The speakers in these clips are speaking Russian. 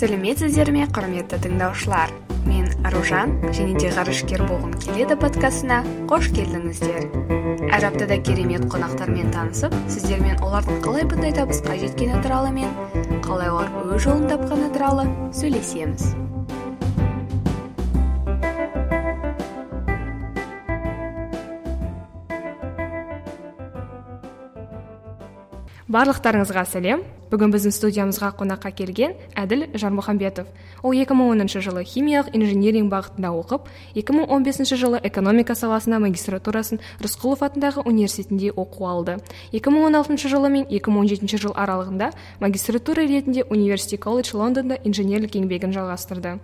сәлеметсіздер ме құрметті тыңдаушылар. Мен аружан және де ғарышкер болғым келеді подкастына қош келдіңіздер. Әр аптада керемет қонақтармен танысып сіздермен олардың қалай бұндай табысқа жеткені туралы мен қалай олар өз жолын тапқаны туралы сөйлесеміз. Барлықтарыңызға сәлем. Бүгін біздің студиямызға қонаққа келген әділ жармұхамбетов ол 2010 жылы химиялық инжиниринг бағытында оқып 2015 жылы экономика саласына магистратурасын рысқұлов атындағы университетінде оқу алды. 2016 жылы мен 2017 жыл аралығында магистратура ретінде университи колледж лондонда инженерлік еңбегін жалғастырды.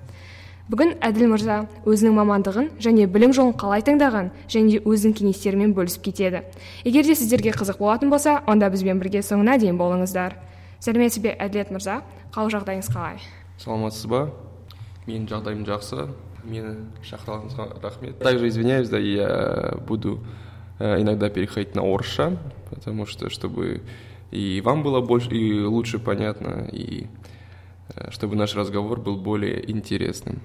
Бүгін әділ мырза өзінің мамандығын және білім жолын қалай таңдаған және де өзінің кеңестерімен бөлісіп кетеді. Егер де сіздерге қызық болатын болса онда бізбен бірге соңына дейін болыңыздар. Сәлеметсіз бе әділет мырза? Қал жағдайыңыз қалай? Саламатсыз ба? Менің жағдайым жақсы. Мені шақырғаныңызға рахмет. Также извиняюсь да я буду э, иногда переходить на орысша потому что чтобы и вам было больше и лучше понятно и э, чтобы наш разговор был более интересным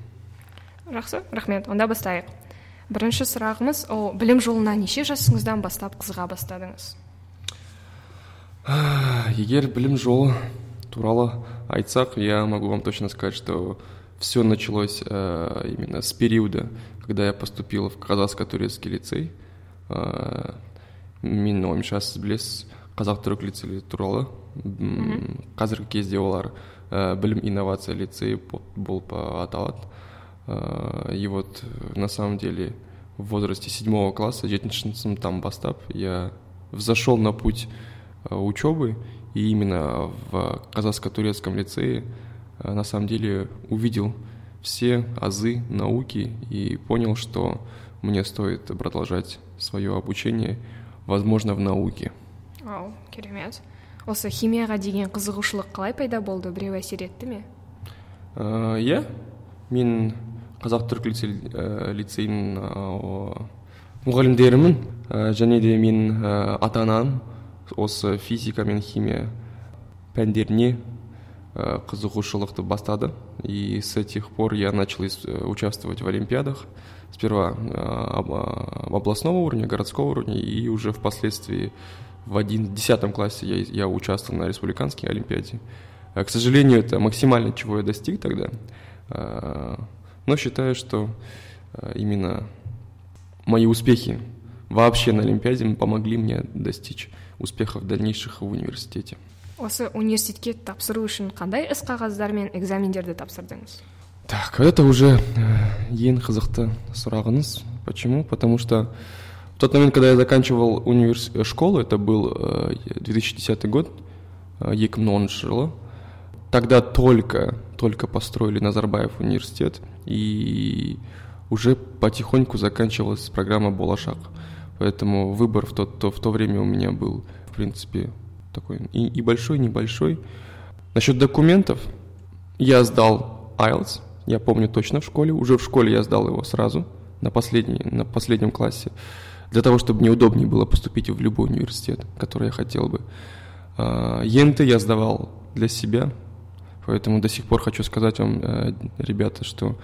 жақсы рахмет онда бастайық бірінші сұрағымыз ол білім жолына неше жасыңыздан бастап қызыға бастадыңыз егер білім жолы туралы айтсақ я могу вам точно сказать что все началось э, именно с периода когда я поступил в казахско турецкий лицей э, менің ойымша сіз білесіз қазақ түрік лицейі туралы қазіргі кезде олар ә, білім инновация лицейі болып аталады Э, и вот э, на самом деле в возрасте седьмого класса, жетінші там бастап, я взошел на путь э, учебы, и именно в казахско-турецком лицее на самом деле увидел все азы науки и понял, что мне стоит продолжать свое обучение, возможно, в науке. Вау, керемет. Осы химияға деген қызығушылық қалай пайда болды? Біреу әсер етті ме? Иә, мен қазақ түрік лицейінің мұғалімдерімін және де мен ата анам осы физика мен химия пәндеріне қызығушылықты бастады и с этих пор я начал участвовать в олимпиадах сперва областного уровня городского уровня и уже впоследствии в один десятом классе я, я участвовал на республиканской олимпиаде к сожалению это максимально чего я достиг тогда но считаю, что э, именно мои успехи вообще на Олимпиаде помогли мне достичь успехов дальнейших в университете. осы университетке тапсыру үшін қандай іс қағаздар мен экзамендерді тапсырдыңыз так это уже э, ең қызықты сұрағыңыз почему потому что в тот момент когда я заканчивал универс... Э, школу это был 2010 год 2010 жылы тогда только только построили Назарбаев университет и уже потихоньку заканчивалась программа «Болашак». Поэтому выбор в то, то, в то время у меня был, в принципе, такой и, и большой, и небольшой. Насчет документов, я сдал IELTS, я помню точно в школе, уже в школе я сдал его сразу, на, последний, на последнем классе, для того, чтобы мне удобнее было поступить в любой университет, который я хотел бы. ЕНТ я сдавал для себя, Поэтому до сих пор хочу сказать вам, э, ребята, что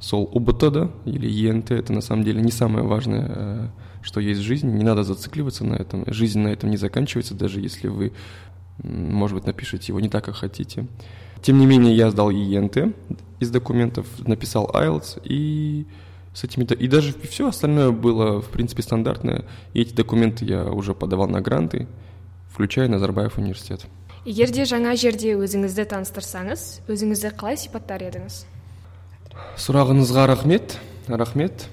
сол УБТ, да, или ЕНТ, это на самом деле не самое важное, э, что есть в жизни. Не надо зацикливаться на этом. Жизнь на этом не заканчивается, даже если вы, может быть, напишете его не так, как хотите. Тем не менее, я сдал ЕНТ из документов, написал IELTS, и с этими... И даже все остальное было, в принципе, стандартное. И эти документы я уже подавал на гранты, включая Назарбаев университет. егер де жаңа жерде өзіңізді таныстырсаңыз өзіңізді қалай сипаттар едіңіз сұрағыңызға рахмет рахмет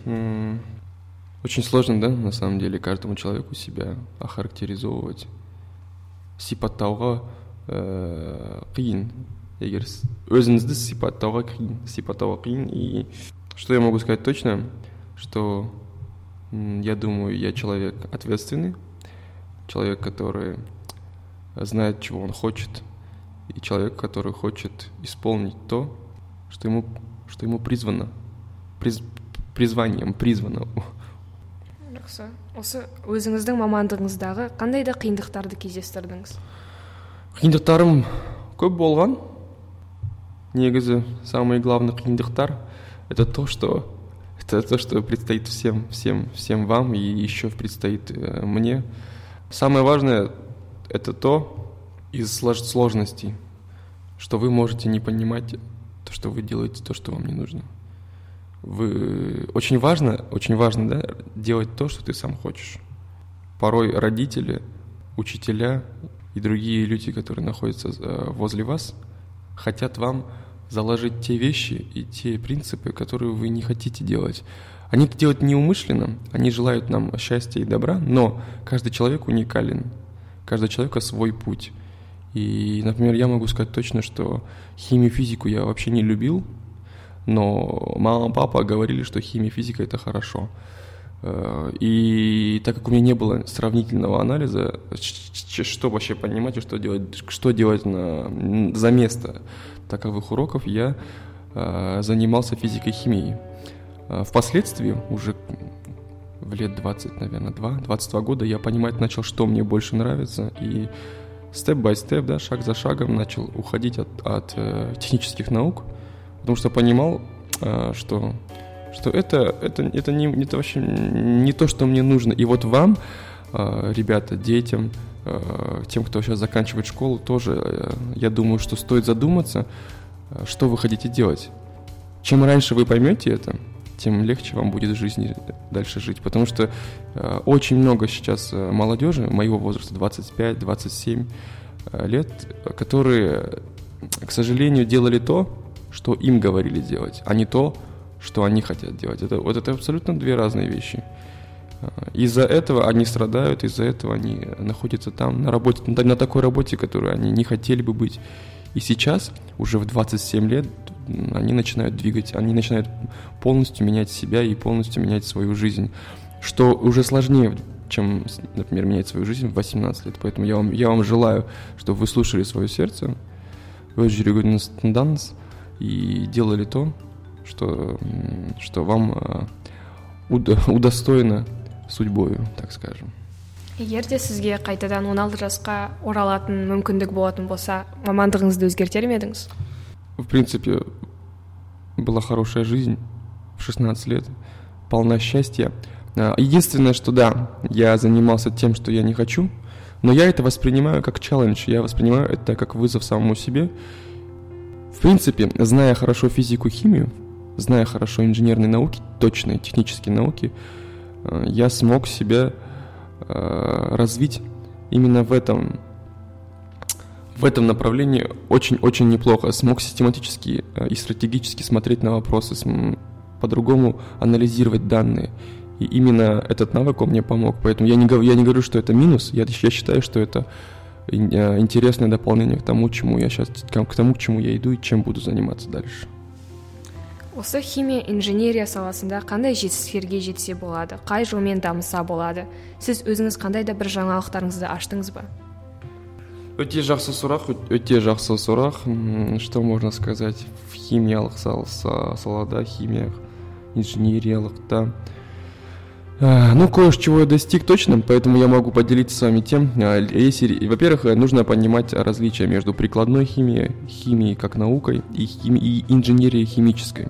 очень сложно да на самом деле каждому человеку себя охарактеризовывать сипаттауға ә, қиын егер өзіңізді сипаттауға қиын сипаттауға қиын и что я могу сказать точно что я думаю я человек ответственный человек который знает, чего он хочет, и человек, который хочет исполнить то, что ему, что ему призвано, приз, призванием призвано. жақсы осы өзіңіздің мамандығыңыздағы қандай да қиындықтарды кездестірдіңіз қиындықтарым көп болған негізі самый главный қиындықтар это то что это то что предстоит всем всем всем вам и еще предстоит э, мне. Самое важное это то из сложностей что вы можете не понимать то что вы делаете то что вам не нужно. Вы очень важно очень важно да делать то что ты сам хочешь. Порой родители учителя и другие люди, которые находятся э, возле вас, хотят вам заложить те вещи и те принципы, которые вы не хотите делать. Они это делают неумышленно, они желают нам счастья и добра, но каждый человек уникален, каждый человек свой путь. И, например, я могу сказать точно, что химию, физику я вообще не любил, но мама, папа говорили, что химия, физика – это хорошо. Э, и так как у меня не было сравнительного анализа, что вообще понимать и что делать, что делать на, за место таковых уроков, я э, занимался физикой и химией. Э, впоследствии, уже в лет 20, наверное, 2, 22 года, я понимать начал, что мне больше нравится, и степ-бай-степ, да, шаг за шагом начал уходить от, от технических наук, потому что понимал, что что это, это, это, не, это вообще не то, что мне нужно. И вот вам, а, ребята, детям, а, тем, кто сейчас заканчивает школу, тоже, э, я думаю, что стоит задуматься, а, что вы хотите делать. Чем раньше вы поймете это, тем легче вам будет в жизни дальше жить. Потому что очень много сейчас молодежи моего возраста, 25-27 э, лет, которые, к сожалению, делали то, что им говорили делать, а не то, что они хотят делать. Это, вот это абсолютно две разные вещи. А, из-за этого они страдают, из-за этого они находятся там на работе, на такой работе, которой они не хотели бы быть. И сейчас, уже в 27 лет, они начинают двигать, они начинают полностью менять себя и полностью менять свою жизнь, что уже сложнее, чем, например, менять свою жизнь в 18 лет. Поэтому я вам, я вам желаю, чтобы вы слушали свое сердце, вы и делали то, что, что вам э, удостоено судьбою, так скажем. егер де сізге қайтадан 16 жасқа оралатын мүмкіндік болатын болса мамандығыңызды өзгертер ме едіңіз в принципе была хорошая жизнь в 16 лет полна счастья э, единственное что да я занимался тем что я не хочу но я это воспринимаю как челлендж я воспринимаю это как вызов самому себе в принципе зная хорошо физику химию зная хорошо инженерные науки, точные технические науки, э, я смог себя э, развить именно в этом в этом направлении очень-очень неплохо. Смог систематически э, и стратегически смотреть на вопросы, по-другому анализировать данные. И именно этот навык он мне помог. Поэтому я не, я не говорю, что это минус, я, я считаю, что это интересное дополнение к тому, чему я сейчас, к тому, к чему я иду и чем буду заниматься дальше. Осы химия инженерия саласында қандай жетістіктерге жетсе болады қай жолмен дамыса болады? Сіз өзіңіз қандай да бір жаңалықтарыңызды аштыңыз ба? Өте жақсы сұрақ өте жақсы сұрақ. Что можно сказать? В химиялық салада химия инженериялықта ну, кое-чего я достиг точно, поэтому я могу поделиться с вами тем. А, если, во-первых, нужно понимать различия между прикладной химией, химией как наукой и, хими, и инженерией химической.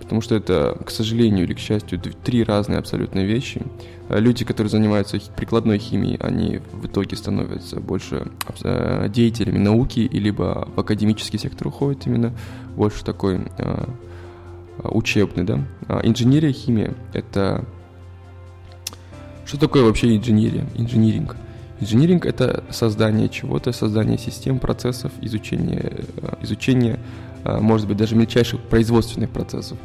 Потому что это, к сожалению или к счастью, три разные абсолютно вещи. А, люди, которые занимаются прикладной химией, они в итоге становятся больше деятелями науки, либо в академический сектор уходят именно больше такой учебный, да. инженерия, химия — это что такое вообще инженерия, инжиниринг? Инжиниринг – это создание чего-то, создание систем, процессов, изучение, э, изучение, э, может быть, даже мельчайших производственных процессов.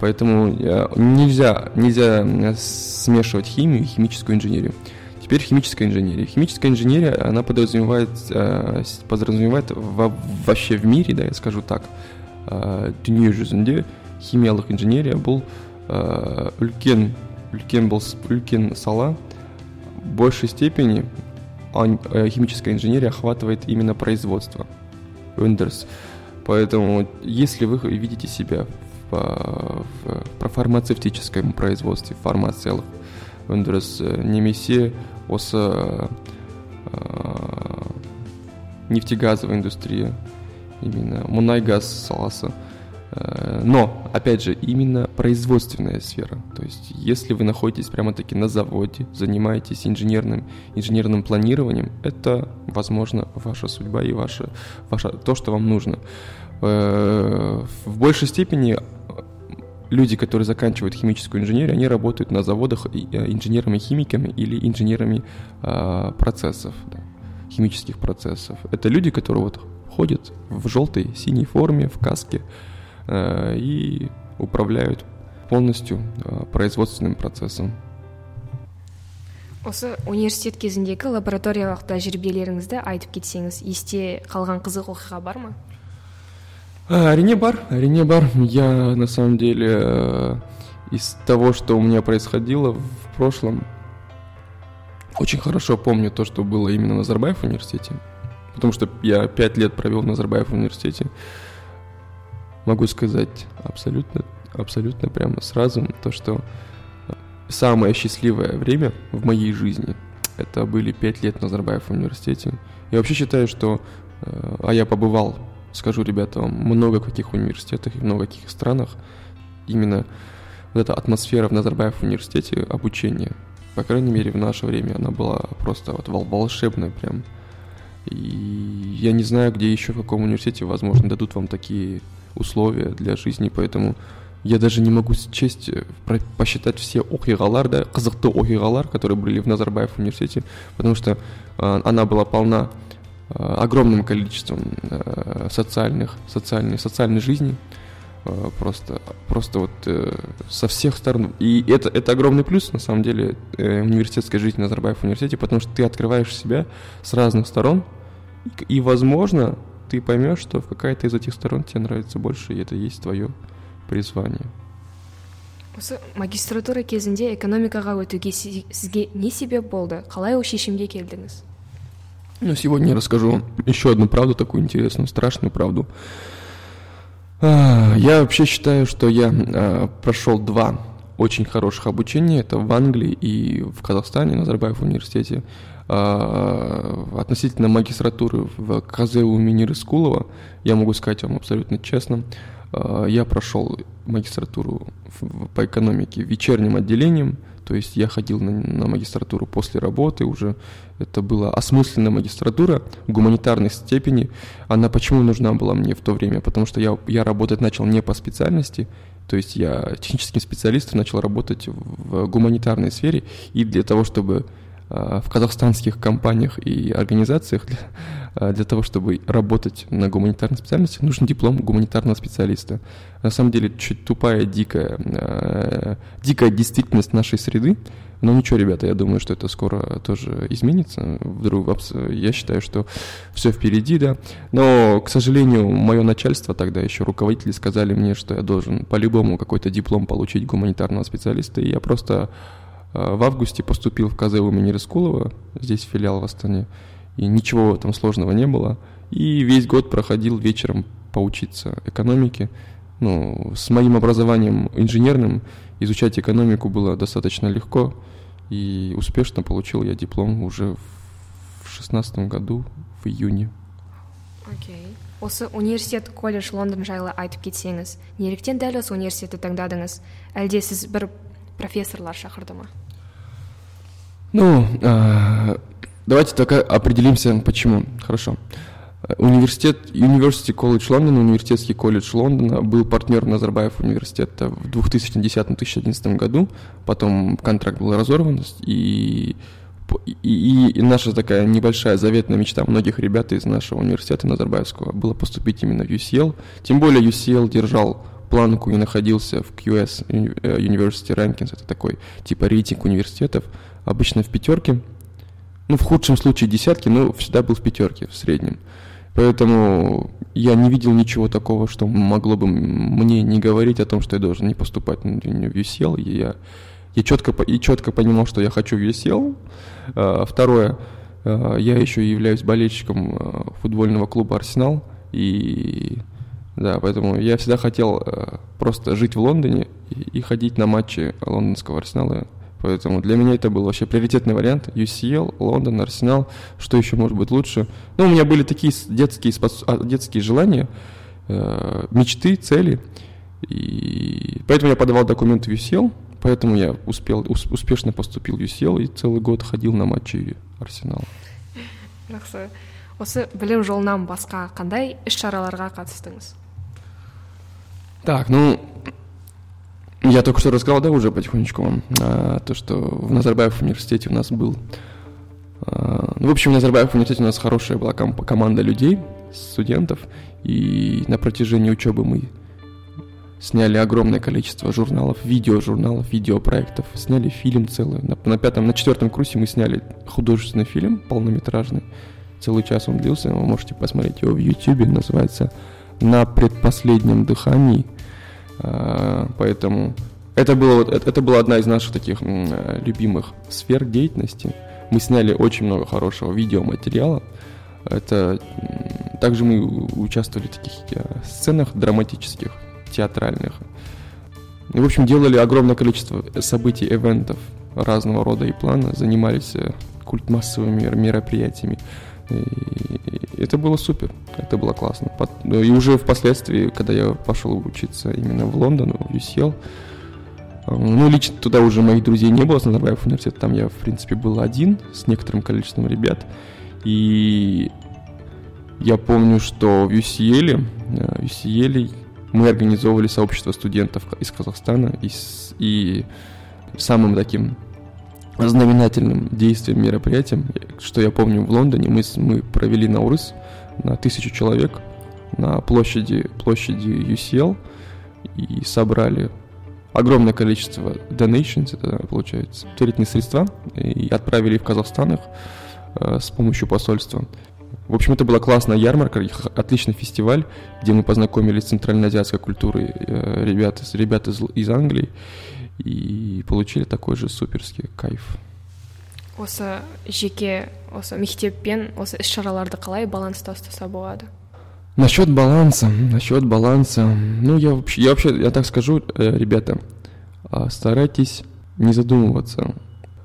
Поэтому э, нельзя, нельзя смешивать химию и химическую инженерию. Теперь химическая инженерия. Химическая инженерия, она подразумевает, подразумевает вообще в мире, да, я скажу так, дүние жүзінде химиялық инженерия бұл үлкен үлкен был үлкен сала в большей степени э, химическая инженерия охватывает именно производство, өндіріс. Поэтому если вы видите себя в, в, в фармацевтическом производстве, фармациялық өндіріс э, немесе осы ә, нефтегазовая индустрия именно мунай-газ саласы. Э, но, опять же, именно производственная сфера. То есть, если вы находитесь прямо-таки на заводе, занимаетесь инженерным, инженерным планированием, это, возможно, ваша судьба и ваше, ваше, то, что вам нужно. Э, в большей степени люди, которые заканчивают химическую инженерию, они работают на заводах э, инженерами-химиками или инженерами процессов, да, химических процессов. Это люди, которые вот ходят в желтой, синей форме, в каске, и управляют полностью э, производственным процессом. осы университет кезіндегі лабораториялық тәжірибелеріңізді айтып кетсеңіз есте қалған қызық оқиға бар ма әрине бар әрине бар я на самом деле э, из того что у меня происходило в прошлом очень хорошо помню то что было именно на Назарбаев университете потому что я пять лет провел в Назарбаев университете могу сказать абсолютно, абсолютно прямо сразу то, что самое счастливое время в моей жизни это были пять лет на Назарбаев университете. Я вообще считаю, что, э, а я побывал, скажу ребятам, много каких университетах и много каких странах, именно вот эта атмосфера в Назарбаев университете обучения, по крайней мере, в наше время она была просто вот волшебная прям. И я не знаю, где еще, в каком университете, возможно, дадут вам такие условия для жизни, поэтому я даже не могу счесть, э, посчитать все оқиғалар, да, қызықты оқиғалар, которые были в Назарбаев университете, потому что э, она была полна э, огромным количеством э, социальных, социальной, социальной жизни, э, просто, просто вот э, со всех сторон. И это, это огромный плюс, на самом деле, э, университетской жизни Назарбаев университете, потому что ты открываешь себя с разных сторон, и возможно, ты поймешь, что в какая-то из этих сторон тебе нравится больше, и это есть твое призвание. осы магистратура кезінде экономикаға өтуге сізге не себеп болды қалай ол шешімге келдіңіз ну сегодня я расскажу вам еще одну правду такую интересную страшную правду а, я вообще считаю что я а, прошел два очень хороших обучения это в Англии и в Казахстане на Назарбаев университете а, относительно магистратуры в КЗУ имени Рыскулова, я могу сказать вам абсолютно честно, а, я прошел магистратуру по экономике вечерним отделением, то есть я ходил на, на магистратуру после работы уже. Это была осмысленная магистратура гуманитарной степени. Она почему нужна была мне в то время? Потому что я, я работать начал не по специальности, то есть я техническим специалистом начал работать в гуманитарной сфере, и для того, чтобы в казахстанских компаниях и организациях для, а, для того, чтобы работать на гуманитарной специальности, нужен диплом гуманитарного специалиста. На самом деле, чуть тупая, дикая, э, дикая действительность нашей среды, но ничего, ребята, я думаю, что это скоро тоже изменится. Вдруг я считаю, что все впереди, да. Но, к сожалению, мое начальство тогда еще руководители сказали мне, что я должен по-любому какой-то диплом получить гуманитарного специалиста, и я просто Э, в августе поступил в КЗУ имени Рыскулова, здесь филиал в Астане, и ничего там сложного не было. И весь год проходил вечером поучиться экономике. Ну, с моим образованием инженерным изучать экономику было достаточно легко, и успешно получил я диплом уже в шестнадцатом году, в июне. Окей. Okay. осы университет колледж лондон жайлы айтып кетсеңіз неліктен дәл осы университетті таңдадыңыз әлде сіз бір профессорлар шақырды ма ну, э, давайте только определимся, почему. Хорошо. Университет, University College London, университетский колледж Лондона был партнером Назарбаев университета в 2010-2011 году, потом контракт был разорван, и, и, и наша такая небольшая заветная мечта многих ребят из нашего университета Назарбаевского было поступить именно в UCL, тем более UCL держал планку и находился в QS University Rankings, это такой типа рейтинг университетов, обычно в пятерке. Ну, в худшем случае десятки, но всегда был в пятерке в среднем. Поэтому я не видел ничего такого, что могло бы мне не говорить о том, что я должен не поступать в UCL. Я, я четко, и четко понимал, что я хочу в UCL. А, второе, а, я еще являюсь болельщиком а, футбольного клуба «Арсенал». И да, поэтому я всегда хотел просто жить в Лондоне и, и ходить на матчи лондонского «Арсенала» Поэтому для меня это был вообще приоритетный вариант. UCL, Лондон, Арсенал. Что еще может быть лучше? Ну, у меня были такие детские, а, детские желания, э, мечты, цели. И поэтому я подавал документы в UCL. Поэтому я успел, успешно поступил в UCL и целый год ходил на матчи Арсенала. жақсы осы білім жолынан басқа қандай іс шараларға қатыстыңыз так ну я только что рассказал, да, уже потихонечку вам, а, то, что в Назарбаев университете у нас был... А, ну, в общем, в Назарбаев университете у нас хорошая была ком- команда людей, студентов, и на протяжении учебы мы сняли огромное количество журналов, видеожурналов, видеопроектов, сняли фильм целый. На, на пятом, на четвертом курсе мы сняли художественный фильм полнометражный. Целый час он длился, вы можете посмотреть его в YouTube, называется «На предпоследнем дыхании». А, поэтому это, было, это, была одна из наших таких любимых сфер деятельности. Мы сняли очень много хорошего видеоматериала. Это также мы участвовали в таких э, сценах драматических, театральных. И, в общем, делали огромное количество событий, ивентов разного рода и плана, занимались э, культмассовыми мероприятиями. И это было супер, это было классно. И уже впоследствии, когда я пошел учиться именно в Лондон, в UCL, ну, лично туда уже моих друзей не было с Назарбаев университета, там я, в принципе, был один с некоторым количеством ребят. И я помню, что в UCL, э, UCL мы организовывали сообщество студентов из Казахстана, и, и самым таким знаменательным действием, мероприятием, что я помню в Лондоне, мы, мы провели Наурыз на тысячу человек на площади, площади UCL и собрали огромное количество donations, это получается, благотворительные средства, и отправили в Казахстан их э, с помощью посольства. В общем, это была классная ярмарка, отличный фестиваль, где мы познакомились с центральноазиатской культурой э, ребят, ребят из, из Англии и получили такой же суперский кайф. Осы жеке осы мектеппен осы іс шараларды қалай баланста ұстаса болады? Насчет баланса насчет баланса ну я вообще я вообще я так скажу э, ребята а, старайтесь не задумываться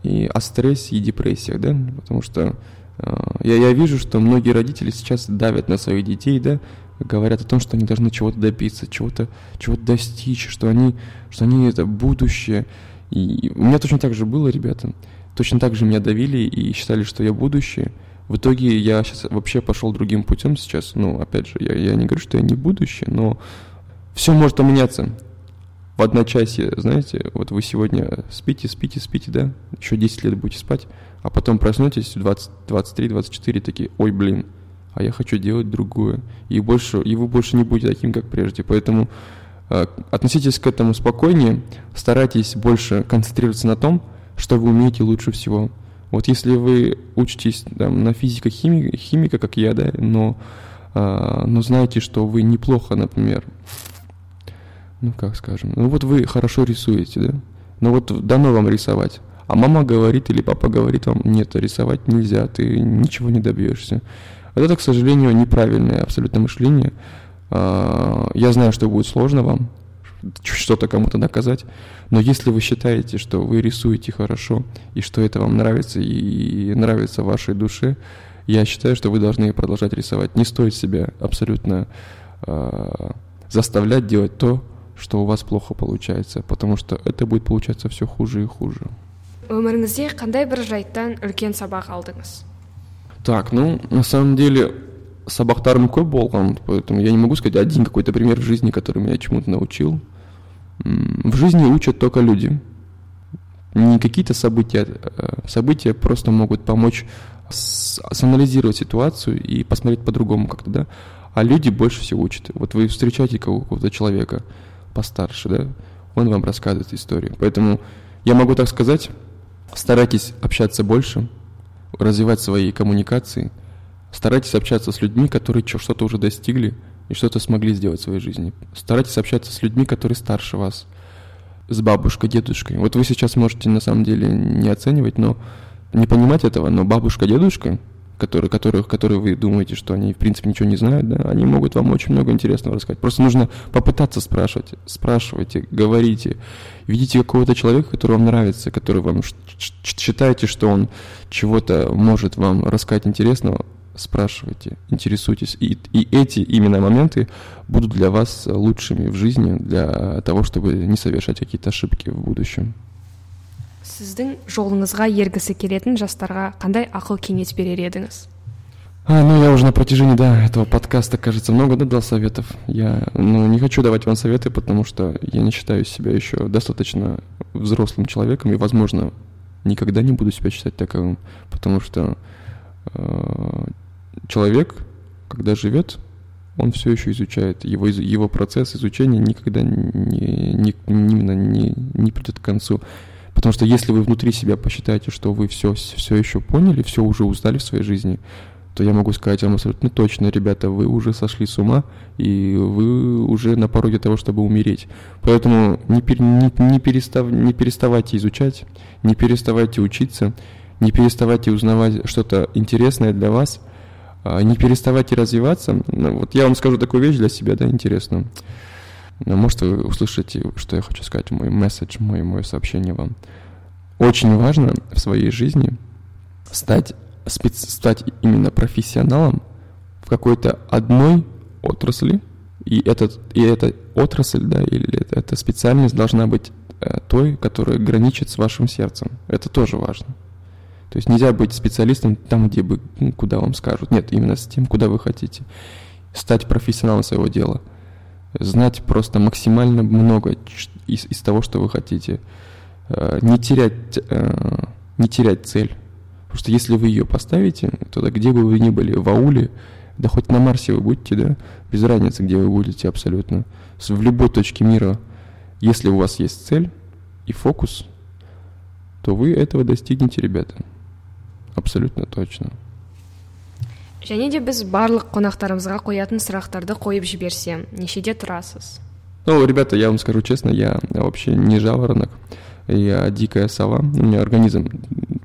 и о стрессе и депрессиях да потому что а, я, я вижу, что многие родители сейчас давят на своих детей, да, говорят о том, что они должны чего-то добиться, чего-то чего достичь, что они, что они это будущее. И у меня точно так же было, ребята. Точно так же меня давили и считали, что я будущее. В итоге я сейчас вообще пошел другим путем сейчас. Ну, опять же, я, я не говорю, что я не будущее, но все может поменяться. В одночасье, знаете, вот вы сегодня спите, спите, спите, да, еще 10 лет будете спать, а потом проснетесь в 20, 23, 24, такие, ой, блин, а я хочу делать другое. И, больше, вы больше не будете таким, как прежде. Поэтому э, относитесь к этому спокойнее, старайтесь больше концентрироваться на том, что вы умеете лучше всего. Вот если вы учитесь там, на физика, химика, химика, как я, да, но, э, но знаете, что вы неплохо, например, ну как скажем, ну вот вы хорошо рисуете, да, но вот дано вам рисовать, а мама говорит или папа говорит вам, нет, рисовать нельзя, ты ничего не добьешься. Вот это, к сожалению, неправильное абсолютно мышление. А, я знаю, что будет сложно вам что-то кому-то доказать, но если вы считаете, что вы рисуете хорошо, и что это вам нравится, и нравится вашей душе, я считаю, что вы должны продолжать рисовать. Не стоит себя абсолютно э, заставлять делать то, что у вас плохо получается, потому что это будет получаться все хуже и хуже. өміріңізде қандай бір жайттан үлкен сабақ алдыңыз так, ну, на самом деле, сабақтарым көп болған, поэтому я не могу сказать один какой-то пример в жизни, который меня чему-то научил. В жизни учат только люди. Не какие-то события, э, события просто могут помочь санализировать ситуацию и посмотреть по-другому как-то, да. А люди больше всего учат. Вот вы встречаете какого-то человека постарше, да, он вам рассказывает историю. Поэтому я могу так сказать, старайтесь общаться больше, развивать свои коммуникации, старайтесь общаться с людьми, которые что-то уже достигли и что-то смогли сделать в своей жизни. Старайтесь общаться с людьми, которые старше вас, с бабушкой, дедушкой. Вот вы сейчас можете на самом деле не оценивать, но не понимать этого, но бабушка, дедушка, которые, которых, которые вы думаете, что они, в принципе, ничего не знают, да, они могут вам очень много интересного рассказать. Просто нужно попытаться спрашивать. Спрашивайте, говорите. Видите какого-то человека, который вам нравится, который вам считаете, что он чего-то может вам рассказать интересного, спрашивайте, интересуйтесь. И, и эти именно моменты будут для вас лучшими в жизни, для того, чтобы не совершать какие-то ошибки в будущем сіздің жолыңызға ергісі келетін жастарға қандай ақыл кеңес берер едіңіз а, ну, я уже на протяжении, да, этого подкаста, кажется, много да, дал советов. Я, ну, не хочу давать вам советы, потому что я не считаю себя еще достаточно взрослым человеком, и, возможно, никогда не буду себя считать таковым, потому что э, человек, когда живет, он все еще изучает. Его, его процесс изучения никогда не, не, не, не, не придет к концу. Потому что если вы внутри себя посчитаете, что вы все, все еще поняли, все уже узнали в своей жизни, то я могу сказать вам абсолютно точно, ребята, вы уже сошли с ума, и вы уже на пороге того, чтобы умереть. Поэтому не, пер, не, не, перестав, не переставайте изучать, не переставайте учиться, не переставайте узнавать что-то интересное для вас, а, не переставайте развиваться. Ну, вот я вам скажу такую вещь для себя, да, интересную. Может, вы услышите, что я хочу сказать, мой месседж, мой, мое сообщение вам. Очень важно в своей жизни стать, спец, стать именно профессионалом в какой-то одной отрасли, и, этот, и эта отрасль, да, или эта, эта специальность должна быть э, той, которая граничит с вашим сердцем. Это тоже важно. То есть нельзя быть специалистом там, где бы, ну, куда вам скажут. Нет, именно с тем, куда вы хотите. Стать профессионалом своего дела – знать просто максимально много из, из того, что вы хотите. Э, не терять, э, не терять цель. Потому что если вы ее поставите, то где бы вы ни были, в ауле, да хоть на Марсе вы будете, да, без разницы, где вы будете абсолютно, в любой точке мира, если у вас есть цель и фокус, то вы этого достигнете, ребята. Абсолютно точно және де біз барлық қонақтарымызға қоятын сұрақтарды қойып жіберсем нешеде тұрасыз ну ребята я вам скажу честно я вообще не жаворонок я дикая сова у меня организм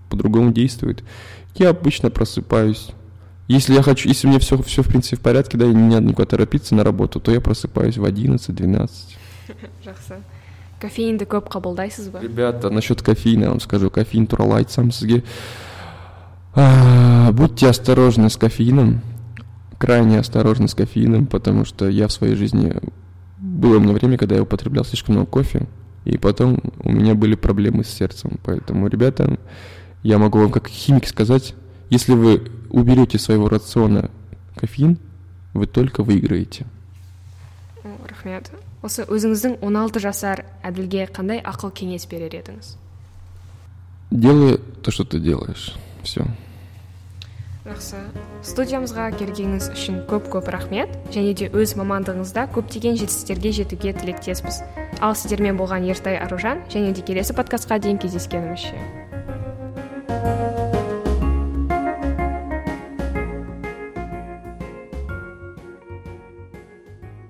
по-другому действует я обычно просыпаюсь если я хочу, если у меня все, все в принципе в порядке, да, и не надо никуда торопиться на работу, то я просыпаюсь в 11-12. Жақсы. Кофеинді көп қабылдайсыз ба? Ребята, насчет кофеина я вам скажу, кофеин туралы айтсам сізге а, будьте осторожны с кофеином, крайне осторожны с кофеином, потому что я в своей жизни... Было у меня время, когда я употреблял слишком много кофе, и потом у меня были проблемы с сердцем. Поэтому, ребята, я могу вам как химик сказать, если вы уберете своего рациона кофеин, вы только выиграете. рахмет осы өзіңіздің 16 жасар әділге қандай ақыл кеңес берер едіңіз делай то что ты делаешь все жақсы. Студиямызға келгеніңіз үшін көп көп рахмет. Және де өз мамандығыңызда көптеген жетістіктерге жетуге тілектеспіз. Ал сіздермен болған ертай аружан және де келесі подкастқа дейін кездескенімізше.